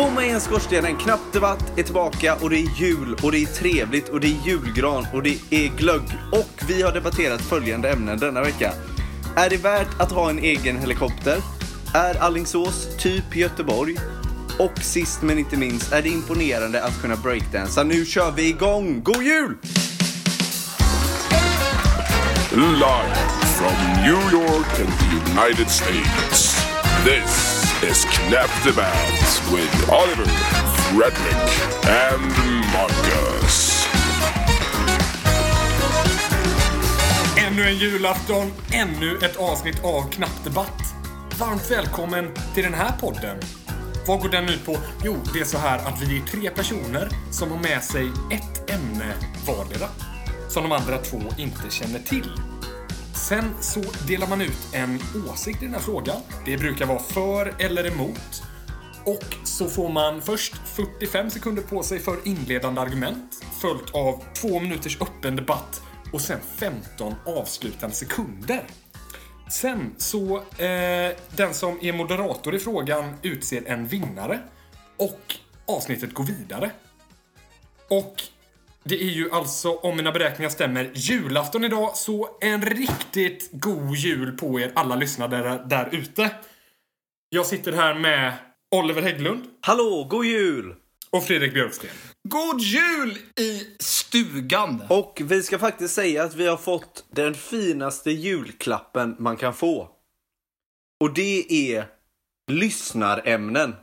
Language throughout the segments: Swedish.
Bomma igen skorstenen, Knapp debatt är tillbaka och det är jul och det är trevligt och det är julgran och det är glögg. Och vi har debatterat följande ämnen denna vecka. Är det värt att ha en egen helikopter? Är Allingsås typ Göteborg? Och sist men inte minst, är det imponerande att kunna breakdansa? Nu kör vi igång! God jul! Live from New York and the United States. This is Knap Bands with Oliver, Fredrik, and Marcus. Ännu en julafton, ännu ett avsnitt av Knappdebatt. Varmt välkommen till den här podden. Vad går den ut på? Jo, det är så här att vi är tre personer som har med sig ett ämne vardera. Som de andra två inte känner till. Sen så delar man ut en åsikt i den här frågan. Det brukar vara för eller emot. Och så får man först 45 sekunder på sig för inledande argument, följt av två minuters öppen debatt och sen 15 avslutande sekunder. Sen så, eh, den som är moderator i frågan utser en vinnare och avsnittet går vidare. Och det är ju alltså, om mina beräkningar stämmer, julafton idag, så en riktigt god jul på er alla lyssnare där, ute. Jag sitter här med Oliver Hägglund Hallå, god jul! och Fredrik Björksten. God jul i stugan! Och vi ska faktiskt säga att vi har fått den finaste julklappen man kan få. Och det är lyssnarämnen.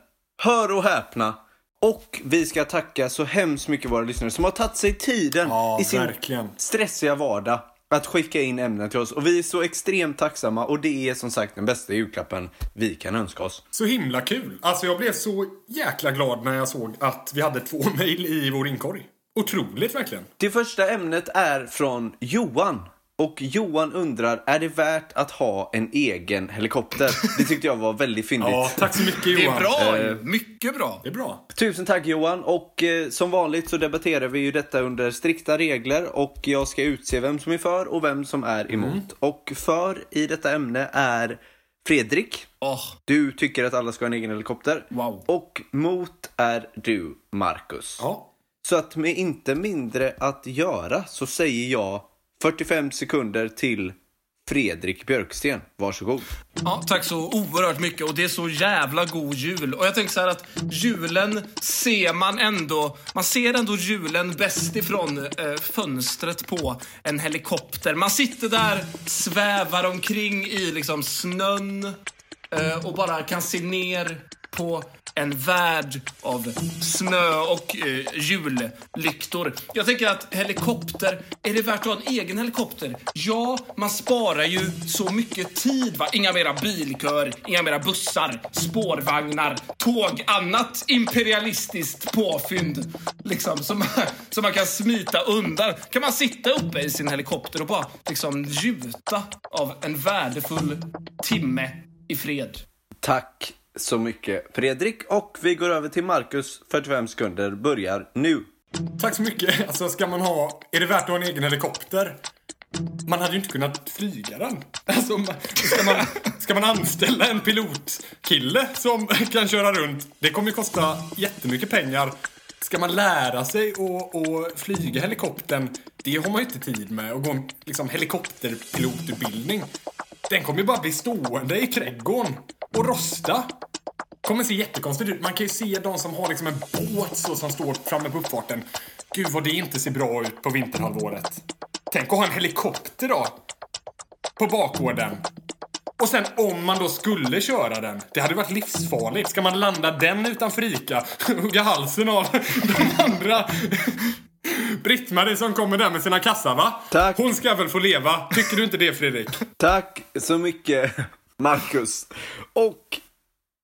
Hör och häpna. Och vi ska tacka så hemskt mycket våra lyssnare som har tagit sig tiden Ja, i sin verkligen. stressiga vardag att skicka in ämnen till oss. Och vi är så extremt tacksamma och det är som sagt den bästa julklappen vi kan önska oss. Så himla kul. Alltså jag blev så jäkla glad när jag såg att vi hade två mejl i vår inkorg. Otroligt verkligen. Det första ämnet är från Johan. Och Johan undrar, är det värt att ha en egen helikopter? Det tyckte jag var väldigt fyndigt. Ja, tack så mycket Det Johan. är bra Eh. Mycket bra. Det är bra. Tusen tack Johan och eh, som vanligt så debatterar vi ju detta under strikta regler och jag ska utse vem som är för och vem som är emot. Och för i detta ämne är Fredrik. Åh, Du tycker att alla ska ha en egen helikopter. Wow. Och mot är du, Marcus. Ja. Så att med inte mindre att göra så säger jag 45 sekunder till Fredrik Björksten. Varsågod. ja, tack så oerhört mycket och det är så jävla god jul. Och jag tänker så här att julen ser man ändå, man ser ändå julen bäst ifrån eh, fönstret på en helikopter. Man sitter där, svävar omkring i liksom snön eh, och bara kan se ner på en värld av snö och eh, jullyktor. Jag tänker att helikopter, är det värt att ha en egen helikopter? Ja, man sparar ju så mycket tid va. Inga mera bilkör, inga mera bussar, spårvagnar, tåg, annat imperialistiskt påfynd. Liksom, som, som man kan smita undan. Kan man sitta uppe i sin helikopter och bara liksom njuta av en värdefull timme i fred. Tack så mycket Fredrik. Och vi går över till Marcus. 45 sekunder börjar nu. Tack så mycket. Alltså ska man ha, är det värt att ha en egen helikopter? Man hade ju inte kunnat flyga den. Alltså, ska man, ska man anställa en pilotkille som kan köra runt? Det kommer ju kosta jättemycket pengar. Ska man lära sig att, att flyga helikoptern? Det har man ju inte tid med. Att gå en liksom, helikopterpilotutbildning. Den kommer ju bara bli stående i trädgården och rosta. Kommer se jättekonstigt ut. Man kan ju se de som har liksom en båt så som står framme på uppfarten. Gud vad det inte ser bra ut på vinterhalvåret. Tänk att ha en helikopter då. På bakgården. Och sen om man då skulle köra den. Det hade varit livsfarligt. Ska man landa den utanför Ica? Hugga halsen av de andra. Britt-Marie som kommer där med sina kassar va? Tack. Hon ska väl få leva? Tycker du inte det Fredrik? Tack så mycket Marcus. Och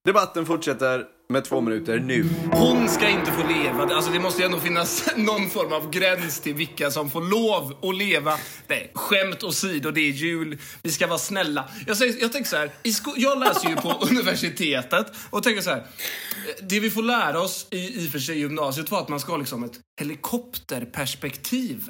debatten fortsätter med två minuter nu. Hon ska inte få leva. Alltså det måste ju ändå finnas någon form av gräns till vilka som får lov att leva. Nej, skämt åsido, det är jul. Vi ska vara snälla. Jag, säger, jag tänker så här, jag läser ju på universitetet och tänker så här. Det vi får lära oss i, i och för sig gymnasiet var att man ska ha liksom ett helikopterperspektiv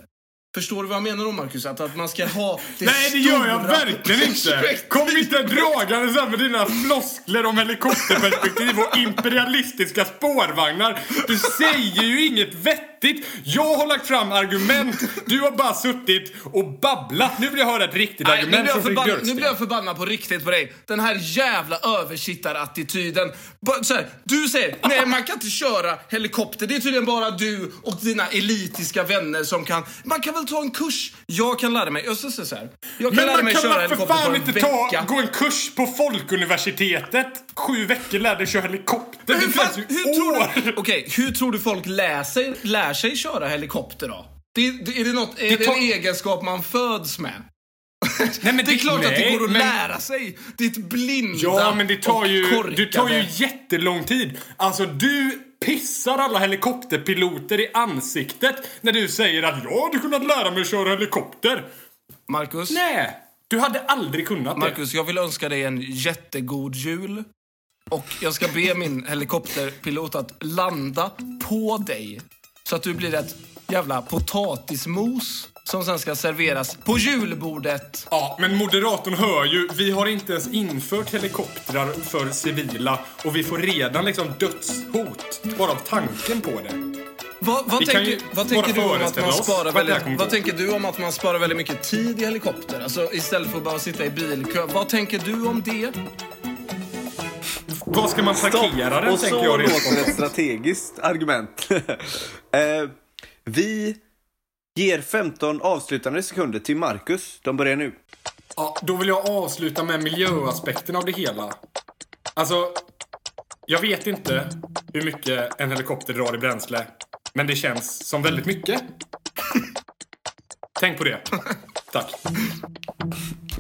Förstår du vad jag menar då, Marcus? Att, att man ska ha det Nej, det gör jag verkligen inte! Kom inte dragande sen med dina floskler om helikopterperspektiv och imperialistiska spårvagnar. Du säger ju inget vettigt. Jag har lagt fram argument, du har bara suttit och babblat. Nu vill jag höra ett riktigt Nej, argument från Fredrik förbannad, nu Björksten. blir jag förbannad på riktigt på dig. Den här jävla översittarattityden. Så här, du säger, nej man kan inte köra helikopter. Det är tydligen bara du och dina elitiska vänner som kan. Man kan väl ta en kurs? Jag kan lära mig. Jag, ska säga så här, jag kan Men lära man mig kan köra väl för fan inte vecka. ta, gå en kurs på Folkuniversitetet? Sju veckor lärde dig köra helikopter. Men hur, fan, hur, tror du, okej, hur tror du folk lär sig, lär sig köra helikopter då? Det, det, är det, något, är det, tar- en egenskap man föds med? Nej, men det är klart att det nej, går att men- lära sig. Ditt blinda Ja, men det tar och ju, korkade. det tar ju jättelång tid. Alltså, du pissar alla helikopterpiloter i ansiktet när du säger att jag hade kunnat lära mig att köra helikopter. Marcus, Nej, du hade aldrig kunnat det. Marcus, jag vill önska dig en jättegod jul. Och jag ska be min helikopterpilot att landa på dig. Så att du blir ett jävla potatismos som sen ska serveras på julbordet. Ja, men moderatorn hör ju, vi har inte ens infört helikoptrar för civila och vi får redan liksom dödshot bara av tanken på det. Vad, tänker, vad, du om att man sparar väldigt, kommer vad gå. tänker du om att man sparar väldigt mycket tid i helikopter? Alltså istället för att bara sitta i bilkö. Vad tänker du om det? Vad ska man parkera den, Och tänker så jag rent låter ett strategiskt argument. eh, vi ger 15 avslutande sekunder till Marcus. De börjar nu. Ja, då vill jag avsluta med miljöaspekten av det hela. Alltså, jag vet inte hur mycket en helikopter drar i bränsle. Men det känns som väldigt mycket. Tänk på det. Tack.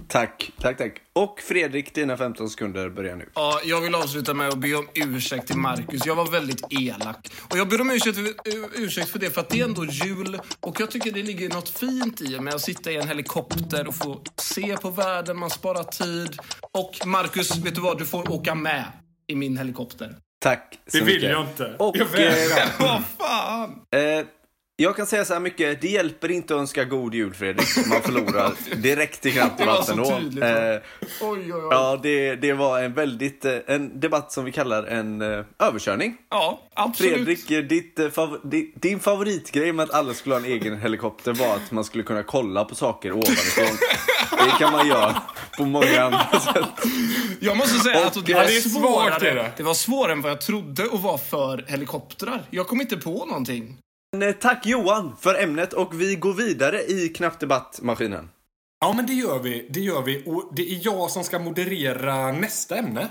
Tack, tack, tack. Och Fredrik, dina 15 sekunder börjar nu. Ja, jag vill avsluta med att be om ursäkt till Marcus. Jag var väldigt elak. Och jag ber om ursäkt för, ursäkt för det, för att det är ändå jul. Och jag tycker det ligger något fint i med att sitta i en helikopter och få se på världen, man sparar tid. Och Marcus, vet du vad? Du får åka med i min helikopter. Tack så Det vill mycket. jag inte. Och, Jag vägrar. eh, Vad fan! Eh, jag kan säga så här mycket, det hjälper inte att önska god jul Fredrik. Man förlorar direkt i så då. tydligt, Eh? Oj, oj, oj. ja, det, det var en väldigt, eh, en debatt som vi kallar en eh, överkörning. Ja, absolut. Fredrik, eh, ditt, fav, di, din favoritgrej med att alla skulle ha en egen helikopter var att man skulle kunna kolla på saker ovanifrån. Det kan man göra på många andra sätt. Jag måste säga Och- att det var, det är svårt, svårare, det är det. det var svårare än vad jag trodde att vara för helikoptrar. Jag kom inte på någonting. Eh, tack Johan för ämnet och vi går vidare i Knapp Debatt-maskinen. Ja, men det gör vi. Det gör vi. Och det är jag som ska moderera nästa ämne.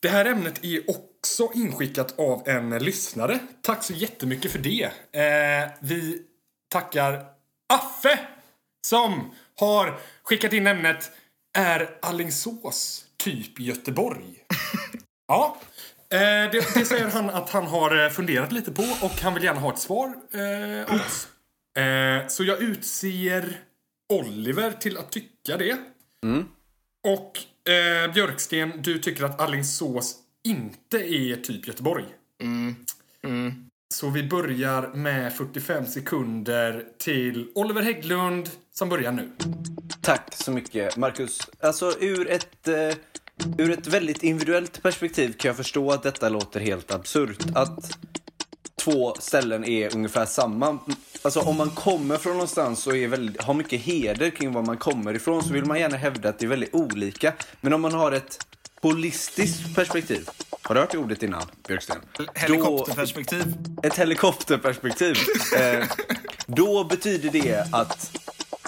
Det här ämnet är också inskickat av en lyssnare. Tack så jättemycket för det. Eh, vi tackar Affe som har skickat in ämnet Är Allingsås typ Göteborg? ja. Eh, det, det säger han att han har eh, funderat lite på och han vill gärna ha ett svar eh, oss. Eh, så jag utser Oliver till att tycka det. Och eh, Björksten, du tycker att Alingsås inte är typ Göteborg. Så vi börjar med 45 sekunder till Oliver Hägglund som börjar nu. Tack så mycket, Marcus. Alltså, ur ett, eh, ur ett väldigt individuellt perspektiv kan jag förstå att detta låter helt absurt. Att två ställen är ungefär samma. Alltså, om man kommer från någonstans och är väldigt, har mycket heder kring var man kommer ifrån så vill man gärna hävda att det är väldigt olika. Men om man har ett holistiskt perspektiv. Har du hört det ordet innan, Björksten? Helikopterperspektiv. ett helikopterperspektiv. Eh, då betyder det att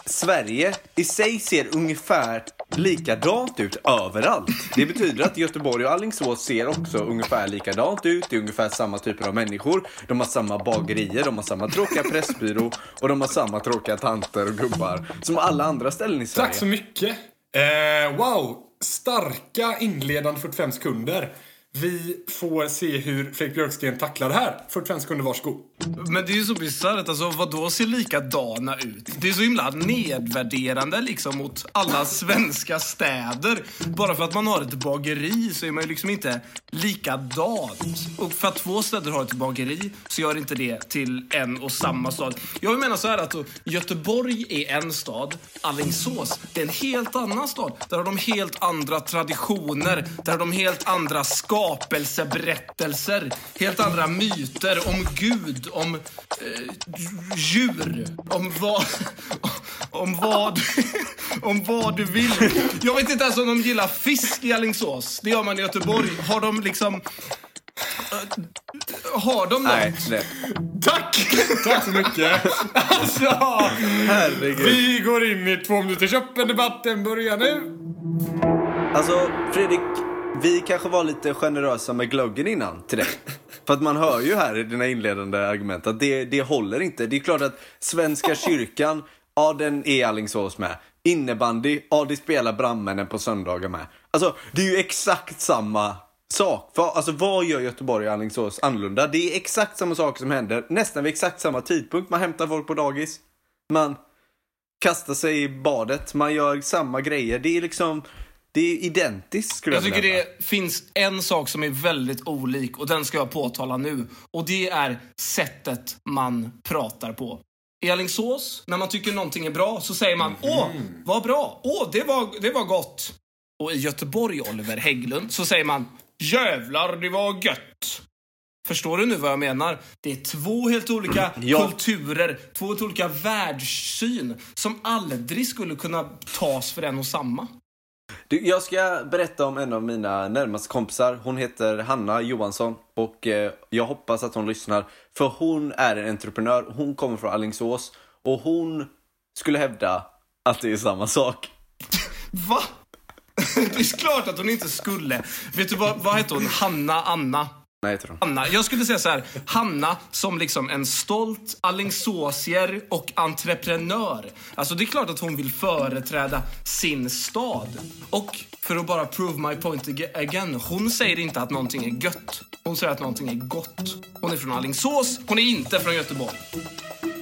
Sverige i sig ser ungefär likadant ut överallt. Det betyder att Göteborg och Alingsås ser också ungefär likadant ut. Det är ungefär samma typer av människor. De har samma bagerier, de har samma tråkiga pressbyrå och de har samma tråkiga tanter och gubbar som alla andra ställen i Sverige. Tack så mycket. Eh, wow, starka inledande 45 sekunder. Vi får se hur Fredrik Björksten tacklar det här. 45 sekunder, varsågod. Men det är ju så bisarrt. Alltså, vadå ser likadana ut? Det är så himla nedvärderande liksom mot alla svenska städer. Bara för att man har ett bageri så är man ju liksom inte likadant. Och för att två städer har ett bageri så gör inte det till en och samma stad. Jag menar så här att då, Göteborg är en stad, Alingsås det är en helt annan stad. Där har de helt andra traditioner, där har de helt andra skapelseberättelser, helt andra myter om Gud, om eh, djur, om vad, om vad, om vad du vill. Jag vet inte ens om de gillar fisk i Alingsås. Det gör man i Göteborg. Har de liksom... eh, Har de Nej, något? det. Tack! Tack så mycket. Alltså, Herregud. vi går in i två minuters öppen debatten börjar nu. Alltså, Fredrik, vi kanske var lite generösa med glöggen innan till dig. För att man hör ju här i dina inledande argument att det, det håller inte. Det är klart att Svenska kyrkan, ja den är Alingsås med. Innebandy, ja det spelar brandmännen på söndagar med. Alltså, det är ju exakt samma sak. För, alltså vad gör Göteborg och Alingsås annorlunda? Det är exakt samma saker som händer, nästan vid exakt samma tidpunkt. Man hämtar folk på dagis. Man kastar sig i badet, man gör samma grejer. Det är liksom, det är identiskt skulle jag, Jag tycker hävda. det finns en sak som är väldigt olik och den ska jag påtala nu. Och det är sättet man pratar på. I Alingsås, när man tycker någonting är bra, så säger man Åh, vad bra! Åh, det var, det var gott! Och i Göteborg, Oliver Hägglund, så säger man Jävlar, det var gött! Förstår du nu vad jag menar? Det är två helt olika Ja. kulturer, två helt olika världssyn som aldrig skulle kunna tas för en och samma. Du, jag ska berätta om en av mina närmaste kompisar. Hon heter Hanna Johansson och eh, jag hoppas att hon lyssnar. För hon är en entreprenör. Hon kommer från Alingsås och hon skulle hävda att det är samma sak. Va? Det är klart att hon inte skulle. Vet du vad, vad heter hon? Hanna, Anna? Nej, heter hon. Hanna. Jag skulle säga så här. Hanna som liksom en stolt alingsåsier och entreprenör. Alltså det är klart att hon vill företräda sin stad. Och för att bara prove my point again. Hon säger inte att någonting är gött. Hon säger att någonting är gott. Hon är från Alingsås. Hon är inte från Göteborg.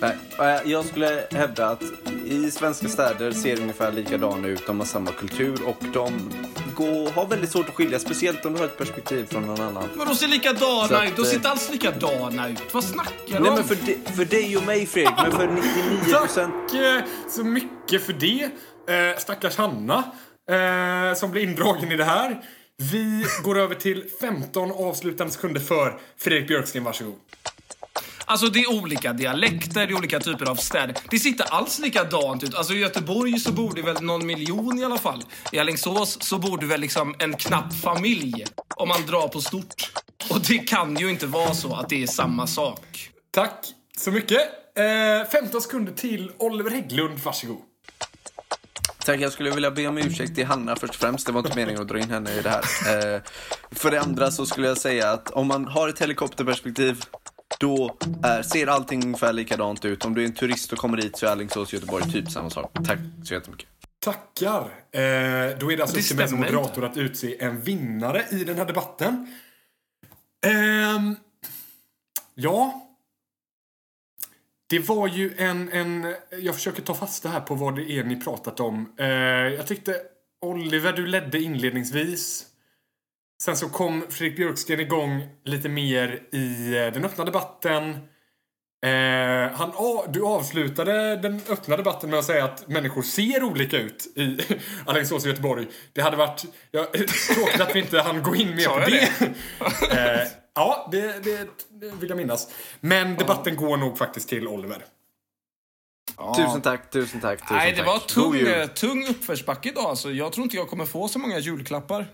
Nej, eh, jag skulle hävda att i svenska städer ser ungefär likadana ut. De har samma kultur och de går, har väldigt svårt att skilja. Speciellt om du har ett perspektiv från någon annan. Men de ser likadana att, ut. De ser eh, inte alls likadana ut. Vad snackar du Nej om? men för, di- för dig och mig Fredrik, men för 99 procent Tack eh, så mycket för det. Eh, stackars Hanna eh, som blir indragen i det här. Vi går över till 15 avslutande sekunder för Fredrik Björksten, varsågod. Alltså det är olika dialekter, det är olika typer av städer. Det ser inte alls likadant ut. Alltså i Göteborg så bor det väl någon miljon i alla fall. I Alingsås så bor det väl liksom en knapp familj. Om man drar på stort. Och det kan ju inte vara så att det är samma sak. Tack så mycket. Eh, 15 sekunder till Oliver Hägglund, varsågod. Tack, jag skulle vilja be om ursäkt till Hanna först och främst. Det var inte meningen att dra in henne i det här. Eh, för det andra så skulle jag säga att om man har ett helikopterperspektiv då är, ser allting ungefär likadant ut. Om du är en turist och kommer hit så är Alingsås och Göteborg typ samma sak. Tack så jättemycket. Tackar. Eh, då är det alltså Det upp till mig som moderator att utse en vinnare i den här debatten. Ehm, ja. Det var ju en, en... Jag försöker ta fasta här på vad det är ni pratat om. Eh, jag tyckte Oliver, du ledde inledningsvis. Sen så kom Fredrik Björksten igång lite mer i eh, den öppna debatten. Eh, han, du avslutade den öppna debatten med att säga att människor ser olika ut i Alingsås och Göteborg. Det hade varit ja, tråkigt att vi inte hann gå in mer på jag det. eh, ja, det, det, det vill jag minnas. Men debatten går nog faktiskt till Oliver. Tusen tack, tusen tack, tusen Nej, det tack. var tung, eh, tung uppförsbacke idag. Alltså, jag tror inte jag kommer få så många julklappar.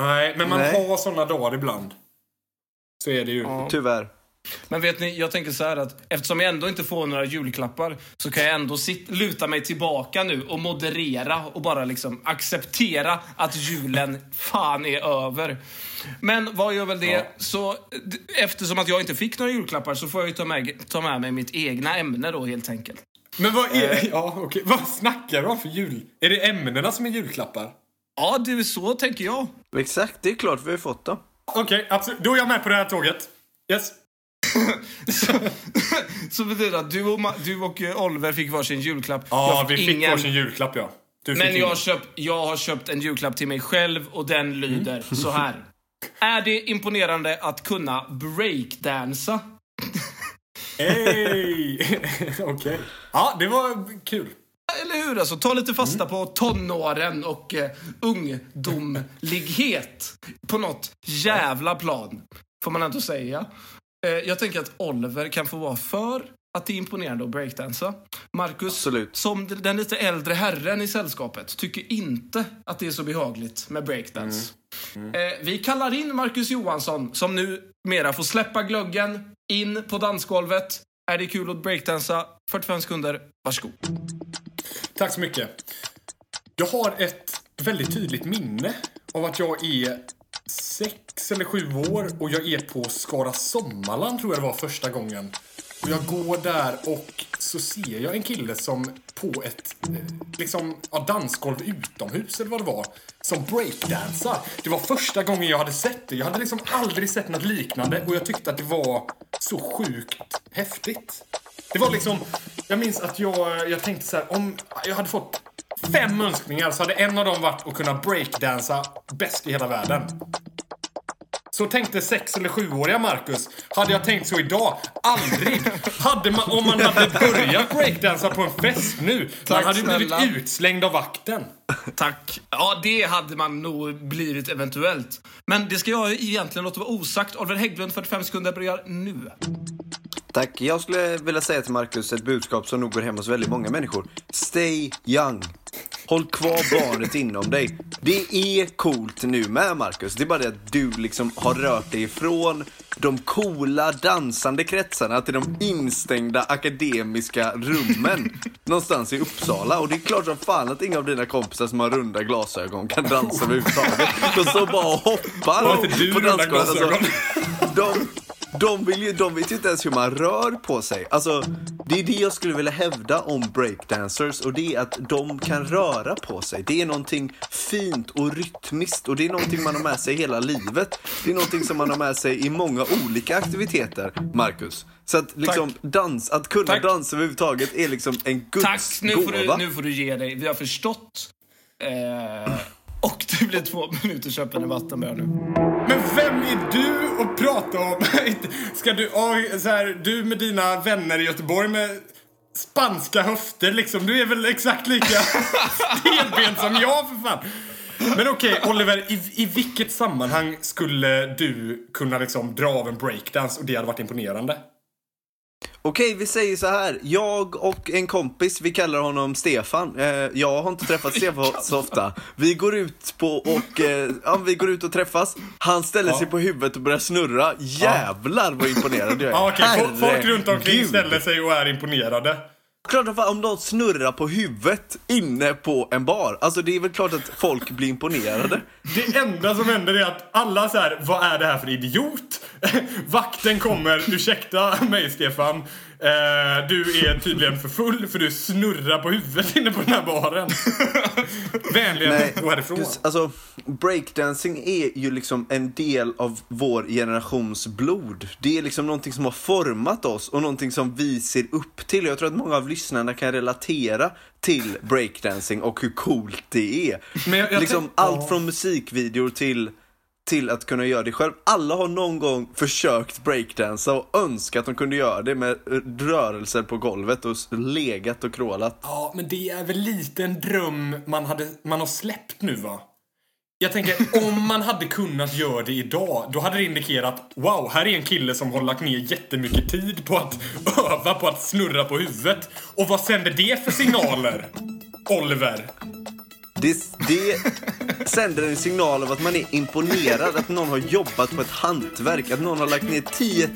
Nej, men man Nej. har såna dagar ibland. Så är det ju. Ja. Tyvärr. Men vet ni, jag tänker så här att eftersom jag ändå inte får några julklappar så kan jag ändå sit, luta mig tillbaka nu och moderera och bara liksom acceptera att julen fan är över. Men vad gör väl det? Så d- eftersom att jag inte fick några julklappar så får jag ju ta med, ta med mig mitt egna ämne då helt enkelt. Men vad är... Ja, okej. Vad snackar du om för jul? Är det ämnena som är julklappar? Ja, du, så tänker jag. Exakt, det är klart vi har fått dem. Okej, absolut. Då är jag med på det här tåget. Yes. Så betyder det att du och, Ma- du och eh, Oliver fick varsin julklapp. Ja, vi fick ingen. varsin julklapp, ja. Du fick Men jag har, köpt, jag har köpt en julklapp till mig själv och den lyder Mm. så här. Är det imponerande att kunna breakdansa? Hej! Okej. Ja, det var kul. Eller hur? Alltså, ta lite fasta på tonåren och eh, ungdomlighet. På något jävla plan, får man ändå säga. Eh, jag tänker att Oliver kan få vara för att det är imponerande att breakdansa. Marcus, Absolut. som den lite äldre herren i sällskapet, tycker inte att det är så behagligt med breakdance. Eh, vi kallar in Marcus Johansson, som nu mera får släppa glöggen, in på dansgolvet. Är det kul att breakdansa? 45 sekunder, varsågod. Tack så mycket. Jag har ett väldigt tydligt minne av att jag är sex eller sju år och jag är på Skara Sommarland tror jag det var första gången. Och jag går där och så ser jag en kille som på ett eh, liksom, ja, dansgolv utomhus eller vad det var, som breakdansar. Det var första gången jag hade sett det. Jag hade liksom aldrig sett något liknande och jag tyckte att det var så sjukt häftigt. Det var liksom, jag minns att jag, jag tänkte så här, om jag hade fått fem önskningar så hade en av dem varit att kunna breakdansa bäst i hela världen. Så tänkte sex eller sjuåriga Marcus. Hade jag tänkt så idag? Aldrig! Hade man, om man hade börjat breakdansa på en fest nu, man Tack hade ju blivit snälla. utslängd av vakten. Tack. Ja, det hade man nog blivit eventuellt. Men det ska jag egentligen låta vara osagt. Oliver Hägglund, 45 sekunder, börjar nu. Tack. Jag skulle vilja säga till Marcus ett budskap som nog går hem hos väldigt många människor. Stay young. Håll kvar barnet inom dig. Det är coolt nu med Marcus. Det är bara det att du liksom har rört dig ifrån de coola dansande kretsarna till de instängda akademiska rummen någonstans i Uppsala. Och det är klart som fan att inga av dina kompisar som har runda glasögon kan dansa överhuvudtaget. De står bara och hoppar du på dansgolvet. glasögon? de, de, vill ju, de vet ju inte ens hur man rör på sig. Alltså, det är det jag skulle vilja hävda om breakdancers och det är att de kan röra på sig. Det är någonting fint och rytmiskt och det är någonting man har med sig hela livet. Det är någonting som man har med sig i många olika aktiviteter, Marcus. Så att liksom dans, att kunna Tack. dansa överhuvudtaget är liksom en guds Tack, nu får, du, gåva. nu får du ge dig. Vi har förstått. Eh, och det blir två minuter köpande vatten börjar nu. Men vem är du att prata om? Ska du, ja, så här, du med dina vänner i Göteborg med spanska höfter liksom. Du är väl exakt lika stelbent som jag för fan. Men okej, Oliver, i, i vilket sammanhang skulle du kunna liksom dra av en breakdance och det hade varit imponerande? Okej, vi säger så här. Jag och en kompis, vi kallar honom Stefan. Eh, jag har inte träffat Stefan så ofta. Vi går ut på och, eh, ja, vi går ut och träffas. Han ställer sig på huvudet och börjar snurra. Jävlar vad imponerad jag är. Ja, fo- folk runt omkring ställer sig och är imponerade. Klart att om de snurrar på huvudet inne på en bar. Alltså det är väl klart att folk blir imponerade. Det enda som händer är att alla så här, vad är det här för idiot? Vakten kommer, ursäkta mig Stefan. Eh, du är tydligen för full för du snurrar på huvudet inne på den här baren. Vänligen gå härifrån. just, alltså breakdancing är ju liksom en del av vår generations blod. Det är liksom någonting som har format oss och någonting som vi ser upp till. Jag tror att många av lyssnarna kan relatera till breakdancing och hur coolt det är. Men jag- jag liksom allt från musikvideor till till att kunna göra det själv. Alla har någon gång försökt breakdansa och önskat att de kunde göra det med rörelser på golvet och legat och krålat. Ja, men det är väl lite en dröm man, hade, man har släppt nu va? Jag tänker, om man hade kunnat göra det idag, då hade det indikerat wow, här är en kille som har lagt ner jättemycket tid på att öva på att snurra på huvudet. Och vad sänder det för signaler? Oliver? Det, det sänder en signal av att man är imponerad, att någon har jobbat på ett hantverk, att någon har lagt ner 10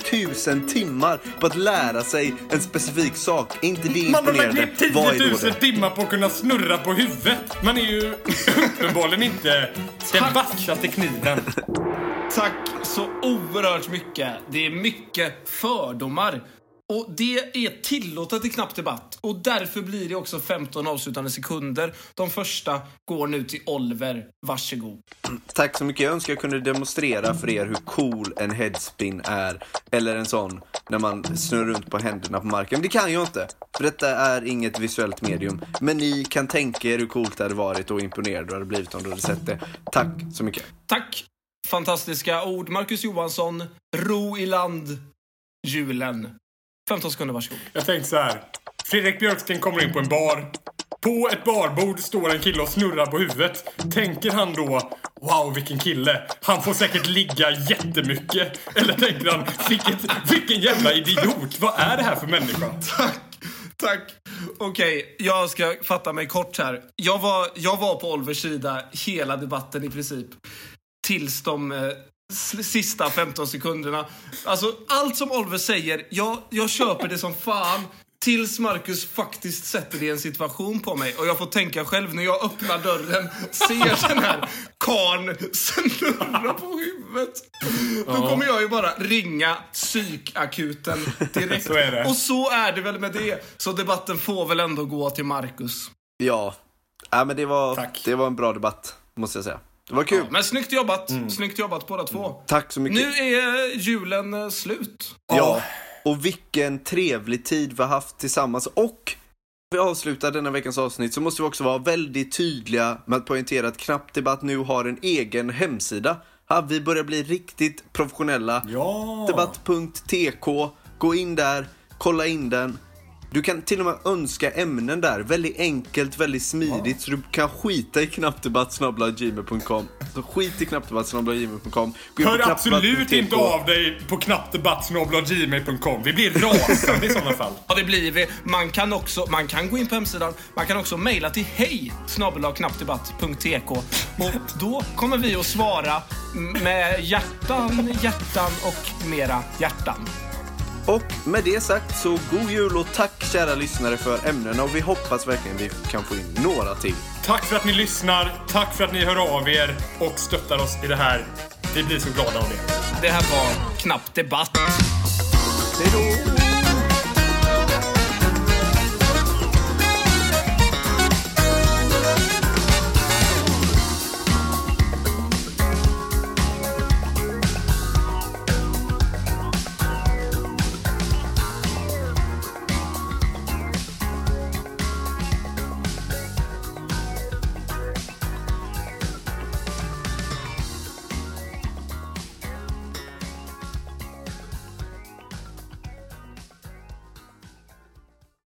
000 timmar på att lära sig en specifik sak. Är inte det Man har lagt imponerande? ner 10 Vad är 000 då det? timmar på att kunna snurra på huvudet. Man är ju uppenbarligen inte den vassaste kniven. Tack så oerhört mycket. Det är mycket fördomar Och det är tillåtet i knapp debatt. Och därför blir det också 15 avslutande sekunder. De första går nu till Oliver. Varsågod. Tack så mycket. Jag önskar jag kunde demonstrera för er hur cool en headspin är. Eller en sån när man snurrar runt på händerna på marken. Det kan jag inte. För detta är inget visuellt medium. Men ni kan tänka er hur coolt det hade varit och imponerad du hade blivit om du hade sett det. Tack så mycket. Tack! Fantastiska ord. Marcus Johansson, ro i land julen. 15 sekunder, varsågod. Jag tänkte så här. Fredrik Björksten kommer in på en bar. På ett barbord står en kille och snurrar på huvudet. Tänker han då Wow, vilken kille. Han får säkert ligga jättemycket. Eller tänker han vilket, vilken jävla idiot. Vad är det här för människa? Tack! Tack! Okej, jag ska fatta mig kort här. Jag var, jag var på Olvers sida hela debatten i princip. Tills de eh, sista 15 sekunderna. Alltså, allt som Oliver säger, jag, jag köper det som fan. Tills Marcus faktiskt sätter det i en situation på mig och jag får tänka själv när jag öppnar dörren, ser den här karln snurra på huvudet. Då kommer jag ju bara ringa psykakuten direkt. Så är det. Och så är det väl med det. Så debatten får väl ändå gå till Marcus. Ja. Ja, men det var, Tack. det var en bra debatt, måste jag säga. Det var kul. Men snyggt jobbat. Snyggt jobbat båda två. Tack så mycket. Nu är julen eh, slut. Ja, och vilken trevlig tid vi har haft tillsammans. Och vi avslutar denna veckans avsnitt så måste vi också vara väldigt tydliga med att poängtera att Knapp Debatt nu har en egen hemsida. Ja, vi börjar bli riktigt professionella. Ja. Debatt.tk, gå in där, kolla in den. Du kan till och med önska ämnen där. Väldigt enkelt, väldigt smidigt. Så du kan skita i knappdebatt.gmail.com. Så skit i på Hör absolut inte av dig på knappdebatt.gmail.com. Vi blir rasande i sådana fall. Ja, det blir vi. Man kan också man kan gå in på hemsidan. Man kan också mejla till hej knappdebatt.tk och då kommer vi att svara med hjärtan, hjärtan och mera hjärtan. Och med det sagt så god jul och tack kära lyssnare för ämnena och vi hoppas verkligen vi kan få in några till. Tack för att ni lyssnar. Tack för att ni hör av er och stöttar oss i det här. Vi blir så glada av det. Det här var Knapp Debatt. Hej då!